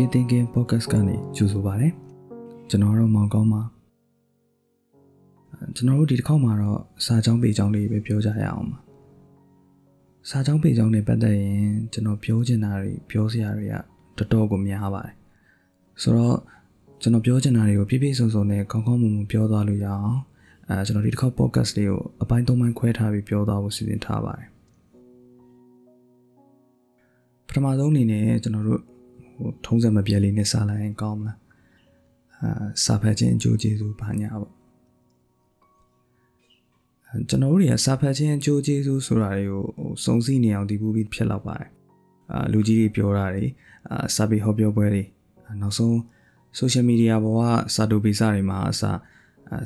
Creative Thinking Podcast ကနေကြိုဆိုပါရစေကျွန်တော်တို့မောင်ကောင်းပါကျွန်တော်တို့ဒီတစ်ခေါက်မှာတော့စာကြောင်းပေကြောင်းလေးပဲပြောကြရအောင်ပါစာကြောင်းပေကြောင်းနဲ့ပတ်သက်ရင်ကျွန်တော်ပြောချင်တာတွေပြောစရာတွေကတော်တော်ကိုများပါတယ်ဆိုတော့ကျွန်တော်ပြောချင်တာတွေကိုပြည့်ပြည့်စုံစုံနဲ့ကောင်းကောင်းမွန်မွန်ပြောသွားလို့ရအောင်အဲကျွန်တော်ဒီတစ်ခေါက် podcast လေးကိုအပိုင်း၃ပိုင်းခွဲထားပြီးပြောသွားဖို့စီစဉ်ထားပါတယ်ပထမဆုံးအနေနဲ့ကျွန်တော်တို့ဟို ထုံးစံမပြတ်လေးနဲ့စလိုက်ရင်ကောင်းမလားအာစာဖတ်ခြင်းအကျိုးကျေးဇူးဘာညာပေါ့ကျွန်တော်တို့တွေကစာဖတ်ခြင်းအကျိုးကျေးဇူးဆိုတာတွေကိုဟိုစုံစည်းနေအောင်ဒီပူပြီးဖြစ်လောက်ပါတယ်အာလူကြီးတွေပြောတာတွေအာစာပေဟောပြောပွဲတွေနောက်ဆုံး social media ပေါ်ကစာတူပိစာတွေမှာအစား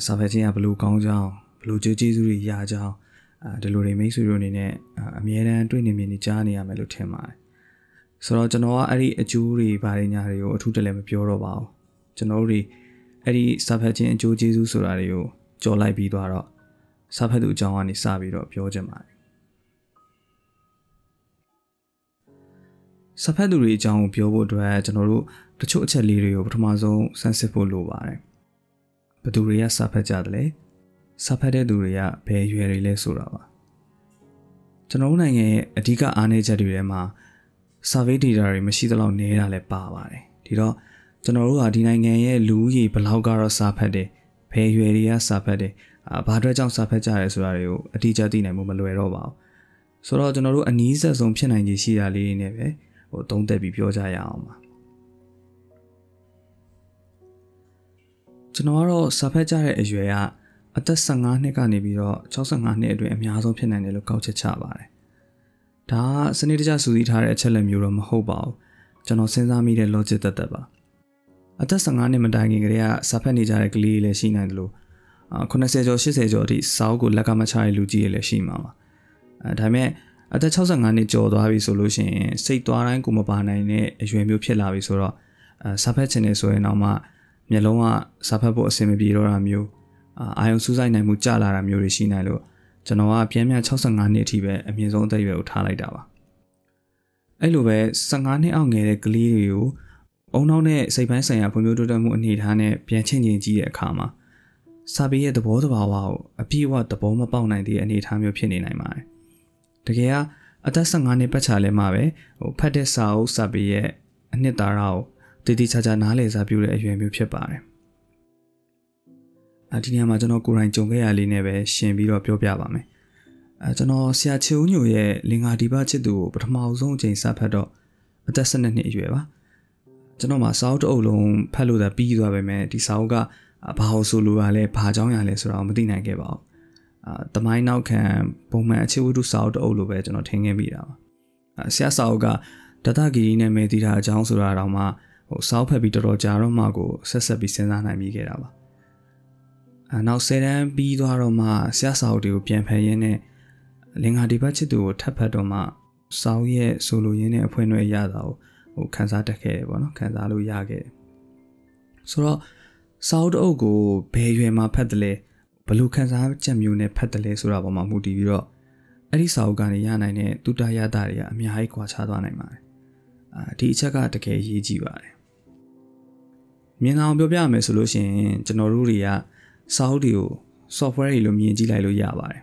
စာဖတ်ခြင်းကဘလို့ကောင်းကြောင်းဘလို့ကျေးကျေးဇူးတွေရကြောင်းအဲဒီလိုတွေမိတ်ဆွေတို့အနေနဲ့အမြဲတမ်းတွေ့နေမြင်နေကြားနေရမယ်လို့ထင်ပါတယ် ဆိုတော့ကျွန်တော်ကအဲ့ဒီအကျိုးတွေဘာတွေညာတွေကိုအထူးတလည်းမပြောတော့ပါဘူးကျွန်တော်တို့တွေအဲ့ဒီစာဖတ်ခြင်းအကျိုးကျေးဇူးဆိုတာတွေကိုကြော်လိုက်ပြီးသွားတော့စာဖတ်သူအကြောင်းကနေစပြီးတော့ပြောချင်ပါတယ်စာဖတ်သူတွေအကြောင်းကိုပြောဖို့အတွက်ကျွန်တော်တို့တချို့အချက်လေးတွေကိုပထမဆုံးစမ်းစစ်ဖို့လိုပါတယ်ဘယ်သူတွေကစာဖတ်ကြတယ်လဲစာဖတ်တဲ့သူတွေကဘယ်ရွယ်တွေလဲဆိုတာပါကျွန်တော်တို့နိုင်ငံရဲ့အဓိကအားနည်းချက်တွေထဲမှာ survey data တွေမရှိသလောက်နေတာလည်းပါပါတယ်ဒီတော့ကျွန်တော်တို့ကဒီနိုင်ငံရဲ့လူဦးရေဘယ်လောက်ကတော့စာဖတ်တယ်ဘယ်ရွယ်တွေကစာဖတ်တယ်အာဘာအတွက်ကြောင့်စာဖတ်ကြရဲဆိုတာတွေကိုအတိအကျသိနိုင်မှုမလွယ်တော့ပါဘူးဆိုတော့ကျွန်တော်တို့အနည်းဆက်ဆုံးဖြစ်နိုင်ခြေရှိတာလေးနဲ့ပဲဟိုသုံးသက်ပြီးပြောကြရအောင်ပါကျွန်တော်ကတော့စာဖတ်ကြတဲ့အရွယ်ကအသက်15နှစ်ကနေပြီးတော့65နှစ်အတွင်းအများဆုံးဖြစ်နိုင်တယ်လို့ကောက်ချက်ချပါတယ်။ ဒါကစနစ်တကျစူးစီးထားတဲ့အချက်လက်မျိုးတော့မဟုတ်ပါဘူး။ကျွန်တော်စဉ်းစားမိတဲ့ logic သက်သက်ပါ။အသက်15နှစ်မတိုင်ခင်ကတည်းကစာဖတ်နေကြတဲ့ကလေးတွေလည်းရှိနိုင်တယ်လို့80ကျော်80ကျော်အထိစာအုပ်ကိုလက်ကမချရတဲ့လူကြီးတွေလည်းရှိမှာပါ။အဲဒါပေမဲ့အသက်65နှစ်ကျော်သွားပြီဆိုလို့ရှိရင်စိတ်သွားတိုင်းကိုမပါနိုင်တဲ့အရွယ်မျိုးဖြစ်လာပြီဆိုတော့အဲစာဖတ်ခြင်းနေဆိုရင်တော့မှမျက်လုံးကစာဖတ်ဖို့အဆင်မပြေတော့တာမျိုးအာယုံစူးစိုက်နိုင်မှုကျလာတာမျိုးတွေရှိနိုင်လို့ ကျွန်တော်ကပြန်ပြန်65နှစ်အထိပဲအမြင့်ဆုံးအသက်အရွယ်ကိုထားလိုက်တာပါအဲ့လိုပဲ15နှစ်အောက်ငယ်တဲ့ကလေးတွေကိုအုံနောက်နဲ့စိတ်ပိုင်းဆိုင်ရာဖွံ့ဖြိုးတိုးတက်မှုအနေအထားနဲ့ပြန်ချင်းချင်းကြည့်တဲ့အခါမှာစာပေရဲ့သဘောတဘာဝကိုအပြည့်အဝသဘောမပေါက်နိုင်တဲ့အနေအထားမျိုးဖြစ်နေနိုင်ပါတယ်တကယ်ကအသက်15နှစ်ပတ်ချာလဲမှာပဲဟိုဖတ်တဲ့စာအုပ်စာပေရဲ့အနှစ်သာရကိုတည်တည်ချာချာနားလည်စာပြုတဲ့အရွယ်မျိုးဖြစ်ပါတယ်။အဲ ဒီနေရာမှာကျွန်တော်ကိုယ်တိုင်ကြုံခဲ့ရလေးနဲ့ပဲရှင်းပြီးတော့ပြောပြပါမယ်။အဲကျွန်တော်ဆရာချေဦးညိုရဲ့လင်္ကာဒီပချစ်သူကိုပထမဆုံးအချိန်စာဖတ်တော့အသက်12နှစ်အရွယ်ပါ။ကျွန်တော်မှာစာအုပ်တစ်အုပ်လုံးဖတ်လို့သာပြီးသွားပဲမဲ့ဒီစာအုပ်ကဘာလို့ဆိုလိုရလဲဘာကြောင်းရလဲဆိုတာကိုမသိနိုင်ခဲ့ပါဘူး။အာတမိုင်းနောက်ခံပုံမှန်အခြေဝတ္ထုစာအုပ်တစ်အုပ်လိုပဲကျွန်တော်ထင်ခဲ့မိတာပါ။အဲဆရာစာအုပ်ကဒတဂီရီနဲ့မေတီတာအကြောင်းဆိုတာတော့မှဟိုစောက်ဖက်ပြီးတော်တော်ကြာတော့မှကိုဆက်ဆက်ပြီးစဉ်းစားနိုင်မိခဲ့တာပါအဲ နောက်ဆယ်တန်းပြီးသွားတော့မှဆရာစာအုပ်တွေကိုပြန်ဖယ်ရင်းနဲ့လင်္ကာဒီဘတ်ချစ်သူကိုထပ်ဖတ်တော့မှစောက်ရဲ့ဆိုလိုရင်းနဲ့အဖွင့်အွယ်ရတာကိုဟိုခန်းစားတက်ခဲ့တယ်ပေါ့နော်ခန်းစားလို့ရခဲ့တယ်ဆိုတော့စာအုပ်တအုပ်ကိုဘယ်ရွယ်မှာဖတ်တယ်လဲဘလို့ခန်းစားချက်မျိုးနဲ့ဖတ်တယ်လဲဆိုတာပေါ်မှာမူတည်ပြီးတော့အဲ့ဒီစာအုပ်ကနေရနိုင်တဲ့တူတရတာတွေကအများကြီးကွာခြားသွားနိုင်ပါတယ်အာဒီအချက်ကတကယ်ရေးကြည့်ပါတယ်မြင်အောင်ပြောပြရမယ်ဆိုလို့ရှိရင်ကျွန်တော်တို့တွေက စာအုပ်တွေကို software တွေလိုမြင်ကြည့်လိုက်လို့ရပါတယ်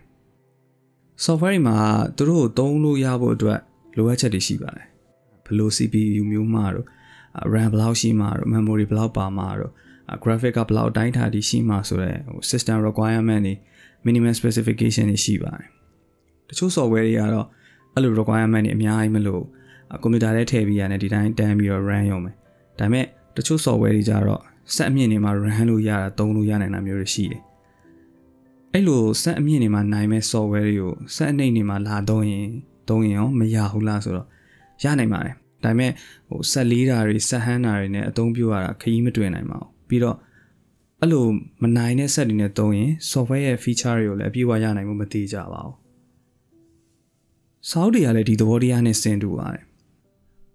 software တွေမှာသူတို့ကိုသုံးလို့ရဖို့အတွက်လိုအပ်ချက်တွေရှိပါတယ်ဘယ်လို CPU မျိုးမှတော့ RAM ဘယ်လောက်ရှိမှတော့ memory ဘယ်လောက်ပါမှတော့ graphic ကဘယ်လောက်အတိုင်းထားတည်ရှိမှဆိုတော့ system requirement တွေ minimum specification တွေရှိပါတယ်တချို့ software တွေကတော့အဲ့လို requirement တွေအများကြီးမလို့ကွန်ပျူတာထဲထည့်ပြီးရတယ်ဒီတိုင်းတန်းပြီးတော့ run ရုံပဲဒါပေမဲ့တချို့ software တွေကြတော့ စက်အမြင့်တွေမှာ run လို့ရတာသုံးလို့ရနိုင်တာမျိုးတွေရှိတယ်အဲ့လိုစက်အမြင့်တွေမှာနိုင်မဲ့ software တွေကိုစက်အနှိမ့်တွေမှာလာသုံးရင်သုံးရင်ရောမရဘူးလားဆိုတော့ရနိုင်ပါတယ်ဒါပေမဲ့ဟိုဆက်လေးတာတွေဆက်ဟန်းတာတွေနဲ့အသုံးပြုရတာခရီးမတွင်နိုင်ပါဘူးပြီးတော့အဲ့လိုမနိုင်တဲ့ set တွေနဲ့သုံးရင် software ရဲ့ feature တွေကိုလည်းအပြည့်အဝရနိုင်မှုမသိကြပါဘူးစောက်တွေကလည်းဒီသဘောတရားနဲ့ဆင်တူပါတယ်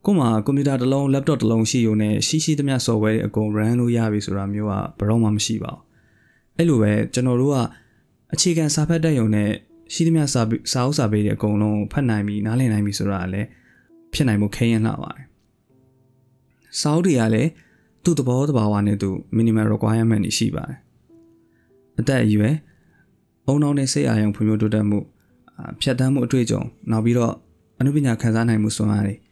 ကို့မှာကွန်ပျူတာတစ်လုံး laptop တစ်လုံးရှိရုံနဲ့ရှိရှိသမျှ software တွေအကုန် run လို့ရပြီဆိုတာမျိုးကဘယ်တော့မှမရှိပါဘူးအဲ့လိုပဲကျွန်တော်တို့ကအခြေခံစာဖတ်တတ်ရုံနဲ့ရှိသမျှစာစာအုပ်စာပေတွေအကုန်လုံးဖတ်နိုင်ပြီနားလည်နိုင်ပြီဆိုတာလည်းဖြစ်နိုင်မှုခဲရင်လှပါတယ်စာအုပ်တွေကလည်းသူ့သဘောတဘာဝနဲ့သူ minimal requirement တွေရှိပါတယ်အသက်အရွယ်အုံနောက်နဲ့စိတ်အာရုံဖွံ့ဖြိုးတိုးတက်မှုဖြတ်တန်းမှုအတွေ့အကြုံနောက်ပြီးတော့အနုပညာခံစားနိုင်မှုစွမ်းအားတွေအာ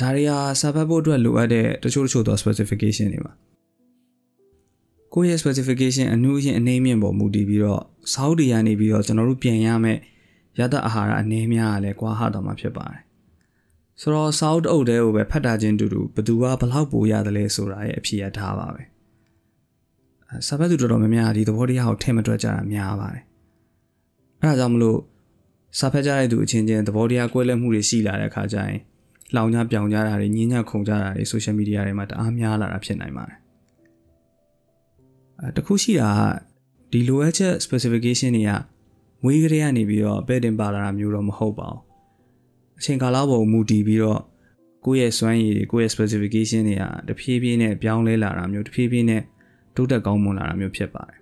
ဒါတွေဟာစာဖတ်ဖို့အတွက်လိုအပ်တဲ့တချို့တချို့သော specification တွေပါကိုယ့်ရဲ့ specification အနည်းချင်းအနေမြင့်ပေါ်မူတည်ပြီးတော့စာအုပ်တွေကနေပြီးတော့ကျွန်တော်တို့ပြင်ရမယ့်ရတအာဟာရအနေများကလည်းကွာဟတော့မှာဖြစ်ပါတယ်ဆိုတော့စာအုပ်တအုပ်တဲကိုပဲဖတ်တာချင်းတူတူဘသူကဘလောက်ပိုရတယ်လဲဆိုတာရဲ့အဖြေရထားပါပဲစာဖတ်သူတော်တော်များများဒီသဘောတရားကိုထင်မတွက်ကြတာများပါတယ်အဲဒါကြောင့်မလို့စာဖတ်ကြတဲ့သူအချင်းချင်းသဘောတရားကွဲလွဲမှုတွေရှိလာတဲ့အခါကျရင် လောင်ကြပြောင်ကြတာတွေညင်းညခုန်ကြတာတွေ social media တွေမှာတအားများလာတာဖြစ်နိုင်ပါတယ်အဲတခုရှိတာကဒီလိုအပ်ချက် specification တွေကမွေးကလေးကနေပြီးတော့ပဲ့တင်ပါလာတာမျိုးတော့မဟုတ်ပါဘူးအချိန်ကာလပေါ်မူတည်ပြီးတော့ကိုယ့်ရဲ့စွမ်းရည်တွေကိုယ့်ရဲ့ specification တွေကတဖြည်းဖြည်းနဲ့ပြောင်းလဲလာတာမျိုးတဖြည်းဖြည်းနဲ့တိုးတက်ကောင်းမွန်လာတာမျိုးဖြစ်ပါတယ်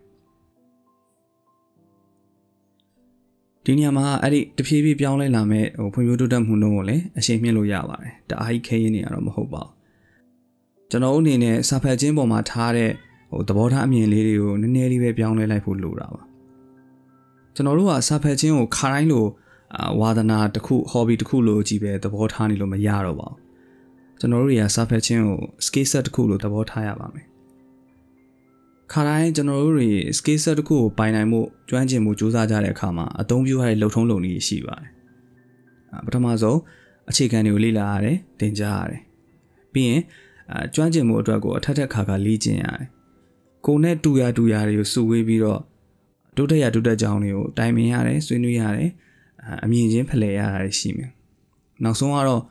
ဒီနေရာမှာအဲ့ဒီတဖြည်းဖြည်းပြောင်းလဲလာမဲ့ဟိုဖွံ့ဖြိုးတိုးတက်မှုနှုန်းကိုလည်းအရှိန်မြင့်လို့ရပါတယ်တအားကြီးခဲရင်းနေရတော့မဟုတ်ပါဘူးကျွန်တော်အနေနဲ့စာဖတ်ခြင်းပေါ်မှာထားတဲ့ဟိုသဘောထားအမြင်လေးတွေကိုနည်းနည်းလေးပဲပြောင်းလဲလိုက်ဖို့လိုတာပါကျွန်တော်တို့ကစာဖတ်ခြင်းကိုခါတိုင်းလိုဝါသနာတစ်ခု hobby တစ်ခုလိုကြီးပဲသဘောထားနေလို့မရတော့ပါဘူးကျွန်တော်တို့တွေကစာဖတ်ခြင်းကို skill set တစ်ခုလိုသဘောထားရပါမယ် ခါတိုင်းကျွန်တော်တို့တွေ skill set တစ်ခုကိုပိုင်နိုင်မှုကျွမ်းကျင်မှုစူးစမ်းကြတဲ့အခါမှာအသုံးပြုရတဲ့လုံထုံးလုံနည်းရှိပါတယ်ပထမဆုံးအခြေခံတွေကိုလေ့လာရတယ်သင်ကြားရတယ်ပြီးရင်အကျွမ်းကျင်မှုအတွက်ကိုအထက်ထက်ခါခါလေ့ကျင့်ရတယ်ကိုနဲ့တူရတူရတွေကိုစုဝေးပြီးတော့တိုးတက်ရတိုးတက်ကြောင်းတွေကိုတိုင်ပင်ရတယ်ဆွေးနွေးရတယ်အမြင်ချင်းဖလှယ်ရတာရှိမယ်နောက်ဆုံးကတော့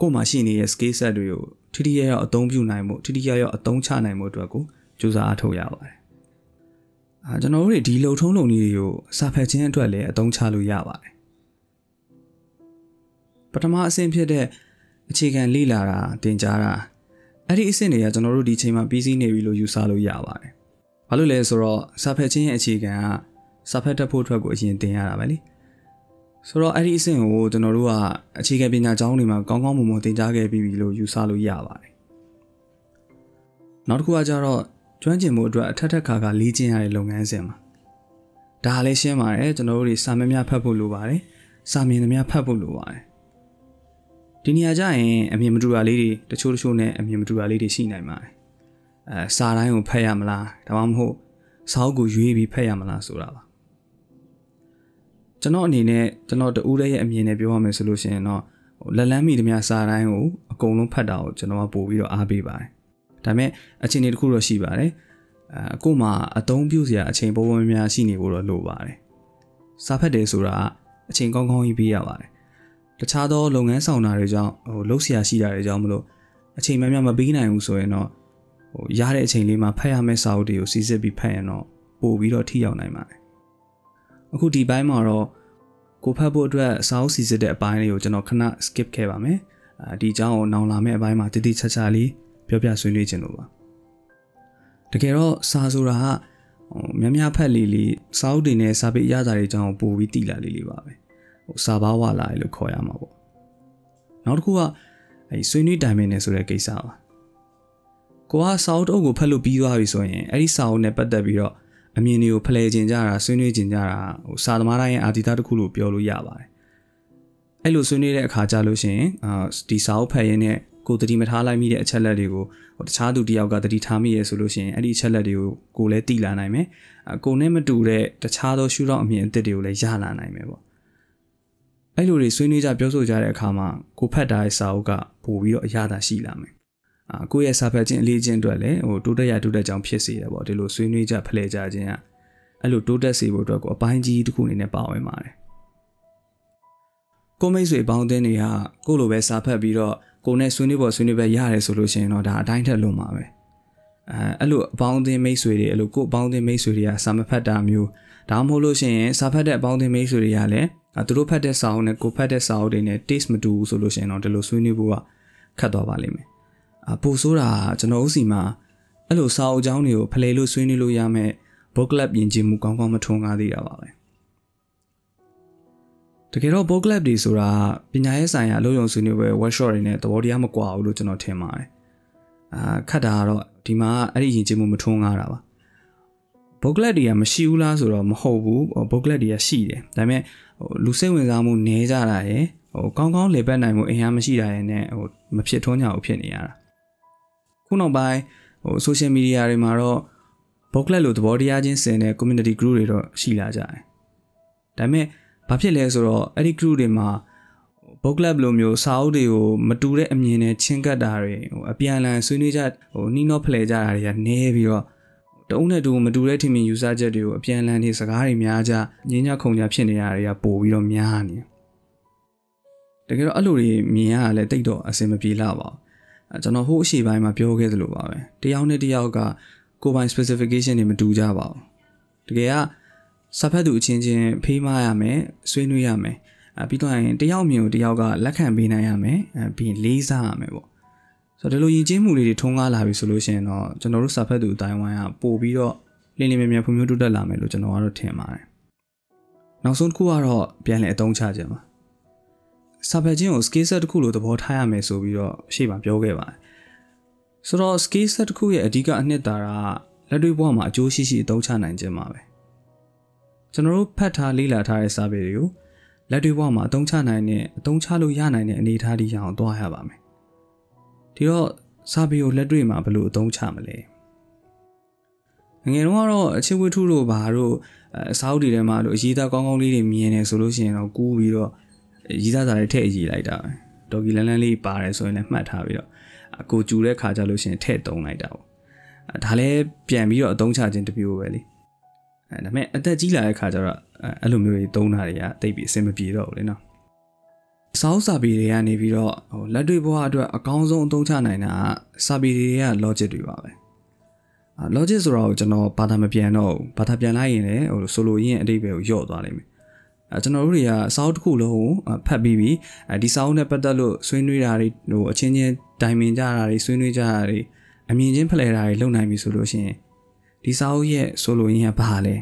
ကို့မှာရှိနေတဲ့ skill set တွေကိုထိထိရောက်ရောက်အသုံးပြုနိုင်မှုထိထိရောက်ရောက်အသုံးချနိုင်မှုအတွက်ကို ကြိုးစားအထောက်ရပါတယ်အာကျွန်တော်တို့ဒီလုံထုံးလုံနည်းတွေကိုစာဖတ်ခြင်းအတွက်လည်းအသုံးချလို့ရပါတယ်ပထမအဆင့်ဖြစ်တဲ့အခြေခံလေ့လာတာသင်ကြားတာအဲ့ဒီအဆင့်တွေကကျွန်တော်တို့ဒီချိန်မှာပြီးစီးနေပြီလို့ယူဆလို့ရပါတယ်။ဘာလို့လဲဆိုတော့စာဖတ်ခြင်းရဲ့အခြေခံကစာဖတ်တတ်ဖို့အတွက်ကိုအရင်သင်ရတာပဲလေ။ဆိုတော့အဲ့ဒီအဆင့်ကိုကျွန်တော်တို့ကအခြေခံပညာကျောင်းတွေမှာကောင်းကောင်းမွန်မွန်သင်ကြားခဲ့ပြီးပြီလို့ယူဆလို့ရပါတယ်။နောက်တစ်ခုကကြတော့ ကျွမ်းကျင်မှုအတွက်အထက်ထက်ခါခါလေ့ကျင့်ရတဲ့လုပ်ငန်းစဉ်မှာဒါလည်းရှင်းပါတယ်ကျွန်တော်တို့တွေစာမများဖတ်ဖို့လိုပါတယ်။စာမြင်သမျှဖတ်ဖို့လိုပါတယ်။ဒီနေရာကျရင်အမြင်မတူတာလေးတွေတချို့တချို့နဲ့အမြင်မတူတာလေးတွေရှိနိုင်ပါတယ်အဲစာတိုင်းကိုဖတ်ရမလားဒါမှမဟုတ်စာအုပ်ကိုရွေးပြီးဖတ်ရမလားဆိုတာပါကျွန်တော်အနေနဲ့ကျွန်တော်တူတဲ့ရဲ့အမြင်နဲ့ပြောရမယ်ဆိုလို့ရှိရင်တော့လက်လန်းမိသမျှစာတိုင်းကိုအကုန်လုံးဖတ်တာကိုကျွန်တော်ကပို့ပြီးတော့အားပေးပါတယ် ဒါပေမဲ့အချိန်တစ်ခုတော့ရှိပါတယ်အဲအခုမှအသုံးပြုစရာအချိန်ပေါ်ပေါ်များများရှိနေဖို့တော့လိုပါတယ်စာဖတ်တယ်ဆိုတာအချိန်ကောင်းကောင်းကြီးပေးရပါတယ်တခြားသောလုပ်ငန်းဆောင်တာတွေကြောင့်ဟိုလှုပ်ရှားရှိတာတွေကြောင့်မလို့အချိန်မှများမပေးနိုင်ဘူးဆိုရင်တော့ဟိုရတဲ့အချိန်လေးမှာဖတ်ရမယ့်စာအုပ်တွေကိုစီစစ်ပြီးဖတ်ရင်တော့ပို့ပြီးတော့ထိရောက်နိုင်ပါတယ်အခုဒီပိုင်းမှာတော့ကိုဖတ်ဖို့အတွက်စာအုပ်စီစစ်တဲ့အပိုင်းလေးကိုကျွန်တော်ခဏ skip ခဲ့ပါမယ်အဲဒီအကြောင်းကိုနောင်လာမယ့်အပိုင်းမှာတည်တည်ချာချာလေး ပြောပြဆွေးနွေးခြင်းလို့ပါတကယ်တော့စာဆိုတာကဟိုများများဖတ်လေးလေးစာအုပ်တွေနဲ့စာပေအရသာတွေအကြောင်းကိုပို့ပြီးတည်လာလေးလေးပါပဲဟိုစာဘာဝလာလို့ခေါ်ရမှာပေါ့နောက်တစ်ခုကအဲဆွေးနွေးတိုင်ပင်နေဆိုတဲ့ကိစ္စပါကိုကစာအုပ်အုပ်ကိုဖတ်လို့ပြီးသွားပြီဆိုရင်အဲ့ဒီစာအုပ်နဲ့ပတ်သက်ပြီးတော့အမြင်တွေကိုဖလှယ်ခြင်းကြတာဆွေးနွေးခြင်းကြတာဟိုစာသမားတိုင်းရဲ့အာတိသားတစ်ခုလို့ပြောလို့ရပါတယ်အဲ့လိုဆွေးနွေးတဲ့အခါကြလို့ရှိရင်အာဒီစာအုပ်ဖတ်ရင်းနဲ့ ကိုတတိမထားလိုက်မိတဲ့အချက်လက်တွေကိုဟိုတခြားသူတယောက်ကတတိထားမိရဲဆိုလို့ရှိရင်အဲ့ဒီအချက်လက်တွေကိုကိုလည်းသိလာနိုင်မယ်အကိုနဲ့မတူတဲ့တခြားသောရှုထောင့်အမြင်အသစ်တွေကိုလည်းရလာနိုင်မယ်ပေါ့အဲ့လိုတွေဆွေးနွေးကြပြောဆိုကြတဲ့အခါမှာကိုဖတ်တာရဲ့စာအုပ်ကပို့ပြီးတော့အရသာရှိလာမယ်အာကိုယ့်ရဲ့စာဖတ်ခြင်းအလေးချင်းအတွက်လည်းဟိုတိုးတက်ရတိုးတက်ကြောင်းဖြစ်စေတယ်ပေါ့ဒီလိုဆွေးနွေးကြဖလှယ်ကြခြင်းကအဲ့လိုတိုးတက်စေဖို့အတွက်ကိုအပိုင်းကြီးတစ်ခုအနေနဲ့ပါဝင်ပါတယ်ကိုမိတ်ဆွေပေါင်းတဲ့တွေကကိုလိုပဲစာဖတ်ပြီးတော့ ကိုနဲ့ဆွေးနွေးပေါ်ဆွေးနွေးပဲရတယ်ဆိုလို့ရှိရင်တော့ဒါအတိုင်းထက်လွန်ပါပဲအဲအဲ့လိုအပေါင်းအသင်းမိတ်ဆွေတွေအဲ့လိုကိုအပေါင်းအသင်းမိတ်ဆွေတွေကစာမဖတ်တာမျိုးဒါမှမဟုတ်လို့ရှိရင်စာဖတ်တဲ့အပေါင်းအသင်းမိတ်ဆွေတွေကလည်းသူတို့ဖတ်တဲ့စာအုပ်နဲ့ကိုဖတ်တဲ့စာအုပ်တွေနဲ့ taste မတူဘူးဆိုလို့ရှိရင်တော့ဒီလိုဆွေးနွေးဖို့ကခက်သွားပါလိမ့်မယ်အပိုဆိုးတာကျွန်တော်ဥစီမှာအဲ့လိုစာအုပ်အကြောင်းတွေကိုဖလှယ်လို့ဆွေးနွေးလို့ရမယ် book club ယဉ်ကျေးမှုကောင်းကောင်းမထွန်းကားသေးတာပါပဲ တကယ်တော့ book club တွေဆိုတာပညာရေးဆိုင်ရာအလုပ်ရုံဆွေးနွေးပွဲ workshop တွေနဲ့သဘောတရားမကွာဘူးလို့ကျွန်တော်ထင်ပါတယ်အာခတ်တာကတော့ဒီမှာအဲ့ဒီယဉ်ကျေးမှုမထွန်းကားတာပါဘုတ်ကလက်တွေကမရှိဘူးလားဆိုတော့မဟုတ်ဘူးဘုတ်ကလက်တွေကရှိတယ်ဒါပေမဲ့ဟိုလူစိတ်ဝင်စားမှုနည်းကြတာရယ်ဟိုကောင်းကောင်းလေပတ်နိုင်မှုအင်အားမရှိတာရယ်နဲ့ဟိုမဖြစ်ထွန်းကြဘူးဖြစ်နေရတာခုနောက်ပိုင်းဟို social media တွေမှာတော့ book club လို့သဘောတရားချင်းစင်တဲ့ community group တွေတော့ရှိလာကြတယ်ဒါပေမဲ့ ဘာဖြစ်လဲဆိုတော့အဲ့ဒီ group တွေမှာ book club လိုမျိုးစာအုပ်တွေကိုမတူတဲ့အမြင်နဲ့ချင်းကပ်တာတွေဟိုအပြန်အလှန်ဆွေးနွေးကြဟိုနှီးနှောဖလှယ်ကြတာတွေကနည်းပြီးတော့တအုပ်နဲ့တူမတူတဲ့ထင်မြင်ယူဆချက်တွေကိုအပြန်အလှန်နေစကားတွေများကြငင်းညခုံကြဖြစ်နေရတွေကပို့ပြီးတော့များနေတကယ်တော့အဲ့လိုတွေမြင်ရတာလည်းတိတ်တော့အဆင်မပြေလာပါဘူးကျွန်တော်ဟိုးအရှိပိုင်းမှာပြောခဲ့သလိုပါပဲတယောက်နဲ့တယောက်ကကိုယ်ပိုင် specification တွေမတူကြပါဘူးတကယ်က စာဖတ်သူအချင်းချင်းဖေးမရမယ်ဆွေးနွေးရမယ်အဲပြီးတော့ရင်တယောက်မြင်ကိုတယောက်ကလက်ခံပေးနိုင်ရမယ်အဲပြီးရင်လေးစားရမယ်ပေါ့ဆိုတော့ဒီလိုယဉ်ကျေးမှုလေးတွေထုံးကားလာပြီဆိုလို့ရှိရင်တော့ကျွန်တော်တို့စာဖတ်သူအတိုင်းဝိုင်းကပို့ပြီးတော့လင်းလင်းမြမြဖွံ့ဖြိုးတိုးတက်လာမယ်လို့ကျွန်တော်ကတော့ထင်ပါတယ်နောက်ဆုံးတစ်ခုကတော့ပြန်လည်အသုံးချခြင်းပါစာဖတ်ခြင်းကို skill set တစ်ခုလို့သဘောထားရမယ်ဆိုပြီးတော့ရှေ့မှာပြောခဲ့ပါတယ်ဆိုတော့ skill set တစ်ခုရဲ့အဓိကအနှစ်သာရလက်တွေ့ဘဝမှာအကျိုးရှိရှိအသုံးချနိုင်ခြင်းပါပဲ ကျွန်တော်တို့ဖတ်ထားလေ့လာထားတဲ့စာပေတွေကိုလက်တွေ့ဘဝမှာအသုံးချနိုင်တဲ့အသုံးချလို့ရနိုင်တဲ့အနေအထားတွေရအောင်သွားရပါမယ်ဒီတော့စာပေကိုလက်တွေ့မှာဘယ်လိုအသုံးချမလဲငငယ်တော့ကတော့အချစ်ဝတ္ထုတို့ဘာတို့အစာအုပ်တွေထဲမှာလို့အရေးသားကောင်းကောင်းလေးတွေမြင်နေဆိုလို့ရှိရင်တော့ကူးပြီးတော့ရေးသားစာတွေထည့်ရေးလိုက်တာပဲဒေါ်ကီလန်းလန်းလေးပါတယ်ဆိုရင်လည်းမှတ်ထားပြီးတော့အကိုကျူတဲ့ခါကြလို့ရှိရင်ထည့်သုံးလိုက်တာပေါ့ဒါလည်းပြန်ပြီးတော့အသုံးချခြင်းတပြိုပဲလေ အဲဒါပေမဲ့အသက်ကြီးလာတဲ့ခါကျတော့အဲ့လိုမျိုးတွေသုံးတာတွေကတိတ်ပြီးအဆင်မပြေတော့ဘူးလေနော်စောင်းစာပေတွေကနေပြီးတော့ဟိုလက်တွေ့ဘဝအတွက်အကောင်းဆုံးအသုံးချနိုင်တာစာပေတွေက logic တွေပါပဲအာ logic ဆိုတော့ကျွန်တော်ဘာသာမပြန်တော့ဘူးဘာသာပြန်လိုက်ရင်လည်းဟိုဆိုလိုရင်းအတိတ်ပဲကိုယော့သွားလိမ့်မယ်အဲကျွန်တော်တို့တွေကစောင်းတစ်ခုလုံးဖတ်ပြီးပြီးအဲဒီစောင်းနဲ့ပတ်သက်လို့ဆွေးနွေးတာတွေဟိုအချင်းချင်းတိုင်ပင်ကြတာတွေဆွေးနွေးကြတာတွေအမြင်ချင်းဖလှယ်တာတွေလုပ်နိုင်ပြီဆိုလို့ရှိရင် ဒီစောင်းရဲ့ဆိုလိုရင်းကဘာလဲ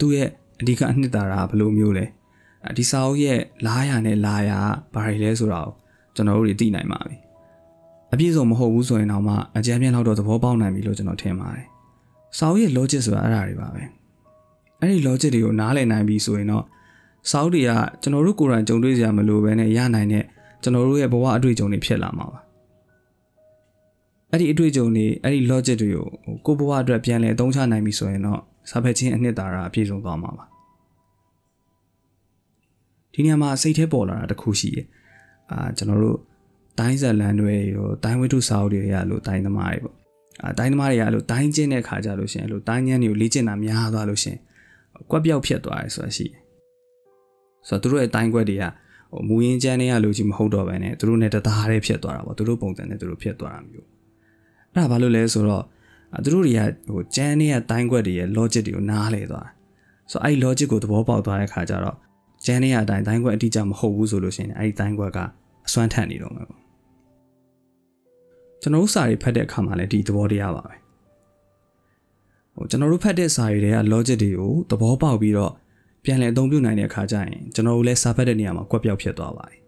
သူ့ရဲ့အဓိကအနှစ်သာရဘယ်လိုမျိုးလဲဒီစာအုပ်ရဲ့လားရနဲ့လာရဘာတွေလဲဆိုတာကိုကျွန်တော်တို့တွေသိနိုင်ပါပြီအပြည့်စုံမဟုတ်ဘူးဆိုရင်တော့မှအကြမ်းပြန်တော့သဘောပေါက်နိုင်ပြီလို့ကျွန်တော်ထင်ပါတယ်စာအုပ်ရဲ့ logic ဆိုတာအဲ့ဒါတွေပါပဲအဲ့ဒီ logic တွေကိုနားလည်နိုင်ပြီဆိုရင်တော့စာအုပ်တွေကကျွန်တော်တို့ကိုယ်တိုင်ကြုံတွေ့ကြရမလို့ပဲနဲ့ရနိုင်တဲ့ကျွန်တော်တို့ရဲ့ဘဝအတွေ့အကြုံတွေဖြစ်လာမှာပါ အဲ့ဒီအတွေ့အကြုံတွေအဲ့ဒီ logic တွေကိုကိုယ့်ဘဝအတွက်ပြန်လည်အသုံးချနိုင်ပြီဆိုရင်တော့စာဖတ်ခြင်းအနှစ်သာရအပြည့်စုံသွားမှာပါဒီနေရာမှာစိတ်ထဲပေါ်လာတာတခုရှိတယ်အာကျွန်တော်တို့တိုင်းဇက်လန်တွေရောတိုင်းဝိတုစာအုပ်တွေကလို့တိုင်းသမားတွေပေါ့အာတိုင်းသမားတွေကလို့တိုင်းကျင်းတဲ့ခါကြလို့ရှင်လို့တိုင်းညမ်းတွေကိုလေ့ကျင့်တာများသွားလို့ရှင်ကွက်ပြောက်ဖြစ်သွားတယ်ဆိုတာရှိတယ်ဆိုတော့သူတို့ရဲ့တိုင်းကွက်တွေကဟိုမူရင်းကျန်းတွေကလို့ကြီးမဟုတ်တော့ဘဲနဲ့သူတို့နဲ့တသားတည်းဖြစ်သွားတာပေါ့သူတို့ပုံစံနဲ့သူတို့ဖြစ်သွားတာမျိုး အဲ့ဒါဘာလို့လဲဆိုတော့သူတို့တွေကဟိုကျန်းတွေကတိုင်းကွက်တွေရဲ့ logic တွေကိုနားလေသွားဆိုတော့အဲ့ဒီ logic ကိုသဘောပေါက်သွားတဲ့ခါကျတော့ကျန်းနေရအတိုင်းတိုင်းခွက်အတိအကျမဟုတ်ဘူးဆိုလို့ရှိရင်အဲ့ဒီတိုင်းခွက်ကအစွမ်းထက်နေတော့မှာပေါ့ကျွန်တော်တို့စာတွေဖတ်တဲ့အခါမှာလည်းဒီသဘောတရားပါပဲဟိုကျွန်တော်တို့ဖတ်တဲ့စာတွေတွေက logic တွေကိုသဘောပေါက်ပြီးတော့ပြန်လည်အသုံးပြုနိုင်တဲ့အခါကျရင်ကျွန်တော်တို့လည်းစာဖတ်တဲ့နေရာမှာကွက်ပြောက်ဖြစ်သွားပါတယ်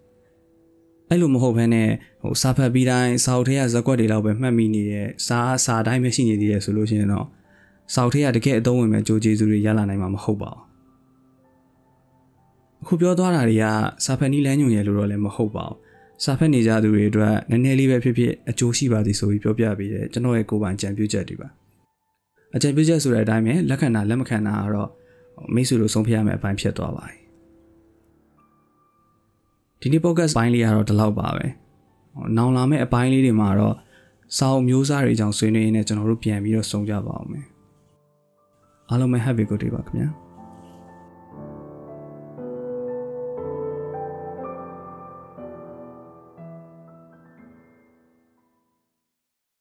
အဲ့လိုမဟုတ်ဘဲနဲ့ဟိုစာဖတ်ပြီးတိုင်းစာအုပ်ထဲကဇက်ကွက်တွေလောက်ပဲမှတ်မိနေတဲ့စာစာတိုင်းပဲရှိနေသေးတယ်ဆိုလို့ရှိရင်တော့စာအုပ်ထဲကတကယ်အသုံးဝင်မဲ့ကြိုးကျေးဇူးတွေရလာနိုင်မှာမဟုတ်ပါဘူးအခုပြောသွားတာတွေကစာဖတ်နီးလမ်းညွှန်ရလို့တော့လည်းမဟုတ်ပါဘူးစာဖတ်နေကြသူတွေအတွက်နည်းနည်းလေးပဲဖြစ်ဖြစ်အကျိုးရှိပါသည်ဆိုပြီးပြောပြပေးတယ်ကျွန်တော်ရဲ့ကိုယ်ပိုင်ကြံပြုချက်တွေပါအကြံပြုချက်ဆိုတဲ့အတိုင်းပဲလက်ခံတာလက်မခံတာကတော့မိတ်ဆွေတို့ဆုံးဖြတ်ရမယ့်အပိုင်းဖြစ်သွားပါတယ် ဒီနေ့ podcast ပိုင်းလေးကတော့ဒီလောက်ပါပဲနောင်လာမယ့်အပိုင်းလေးတွေမှာတော့စာအုပ်မျိုးစားတွေအကြောင်းဆွေးနွေးရင်းနဲ့ကျွန်တော်တို့ပြန်ပြီးတော့ဆုံးကြပါအောင်မယ်အားလုံးပဲ happy good day ပါခင်ဗျာ